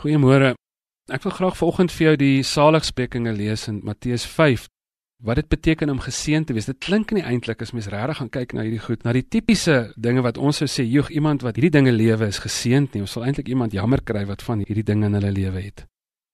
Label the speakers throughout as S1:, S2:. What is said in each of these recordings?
S1: Goeiemôre. Ek wil graag vanoggend vir jou die saligsprekinge lees in Matteus 5. Wat dit beteken om geseën te wees. Dit klink nie eintlik as mens regtig gaan kyk na hierdie goed, na die tipiese dinge wat ons sou sê, "Joeg, iemand wat hierdie dinge lewe is geseënd nie." Ons sal eintlik iemand jammer kry wat van hierdie dinge in hulle lewe het.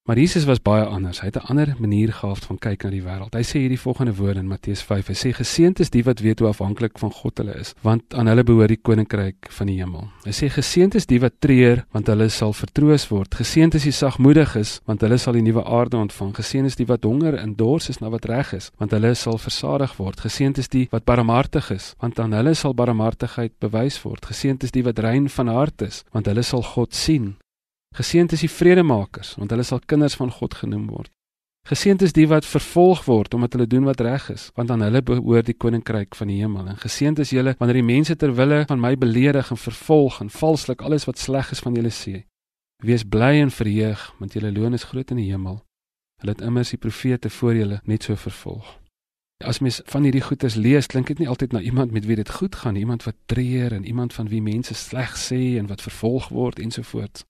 S1: Maar Jesus was baie anders. Hy het 'n ander manier gehad van kyk na die wêreld. Hy sê hierdie volgende woorde in Matteus 5. Hy sê geseënd is die wat weet hoe afhanklik van God hulle is, want aan hulle behoort die koninkryk van die hemel. Hy sê geseënd is die wat treur, want hulle sal vertroos word. Geseënd is die sagmoediges, want hulle sal die nuwe aarde ontvang. Geseënd is die wat honger en dors is na wat reg is, want hulle sal versadig word. Geseënd is die wat barmhartig is, want aan hulle sal barmhartigheid bewys word. Geseënd is die wat rein van hart is, want hulle sal God sien. Geseënd is die vredemakers, want hulle sal kinders van God genoem word. Geseënd is die wat vervolg word omdat hulle doen wat reg is, want aan hulle behoort die koninkryk van die hemel. En geseënd is julle wanneer die mense ter wille van my beledig en vervolg en valslik alles wat sleg is van julle sê. Wees bly en verheug, want julle loon is groot in die hemel. Hulle het immers die profete voor julle net so vervolg. As mens van hierdie goeters lees, klink dit nie altyd na iemand met wie dit goed gaan, iemand wat treur en iemand van wie mense sleg sê en wat vervolg word ensovoorts.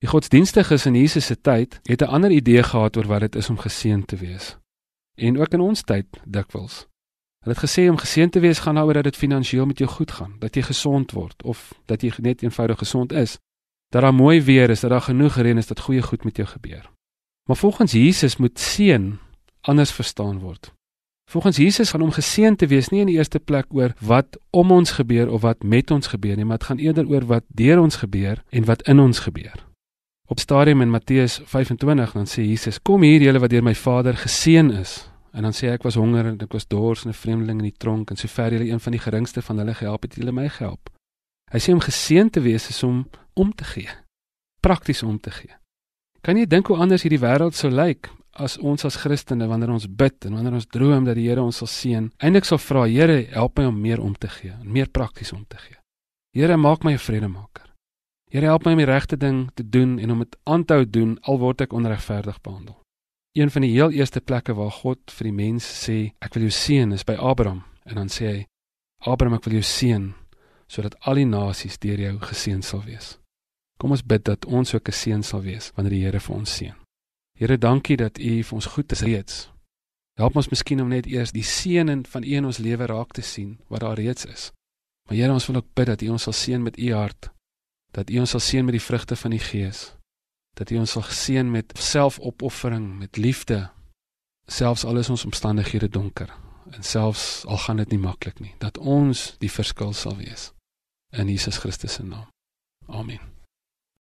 S1: Die godsdienstiges in Jesus se tyd het 'n ander idee gehad oor wat dit is om geseën te wees. En ook in ons tyd dikwels. Hulle het gesê om geseën te wees gaan daaroor dat dit finansiëel met jou goed gaan, dat jy gesond word of dat jy net eenvoudig gesond is, dat daar mooi weer is, dat daar genoeg reën is dat goeie goed met jou gebeur. Maar volgens Jesus moet seën anders verstaan word. Volgens Jesus gaan om geseën te wees nie in die eerste plek oor wat om ons gebeur of wat met ons gebeur nie, maar dit gaan eerder oor wat deur ons gebeur en wat in ons gebeur. Op stadium in Matteus 25 dan sê Jesus: "Kom hier julle wat deur my Vader geseën is." En dan sê hy: "Ek was honger en ek was dors en 'n vreemdeling in die tronk en sover julle een van die geringste van hulle gehelp het, julle my gehelp." Hy sê om geseën te wees is om om te gee. Prakties om te gee. Kan jy dink hoe anders hierdie wêreld sou lyk as ons as Christene wanneer ons bid en wanneer ons droom dat die Here ons sal seën, eintlik sal vra: "Here, help my om meer om te gee, meer prakties om te gee." Here, maak my 'n vredemaker. Here help my om die regte ding te doen en om dit aan te hou doen al word ek onregverdig behandel. Een van die heel eerste plekke waar God vir die mens sê ek wil jou seën is by Abraham en dan sê hy Abraham ek wil jou seën sodat al die nasies deur jou geseën sal wees. Kom ons bid dat ons ook 'n seën sal wees wanneer die Here vir ons seën. Here dankie dat U vir ons goed is reeds. Help ons miskien om net eers die seën van U in ons lewe raak te sien wat daar reeds is. Maar Here ons wil ook bid dat U ons sal seën met U hart dat U ons sal seën met die vrugte van die Gees. Dat U ons sal seën met selfopoffering, met liefde, selfs al is ons omstandighede donker en selfs al gaan dit nie maklik nie, dat ons die verskil sal wees in Jesus Christus se naam. Amen.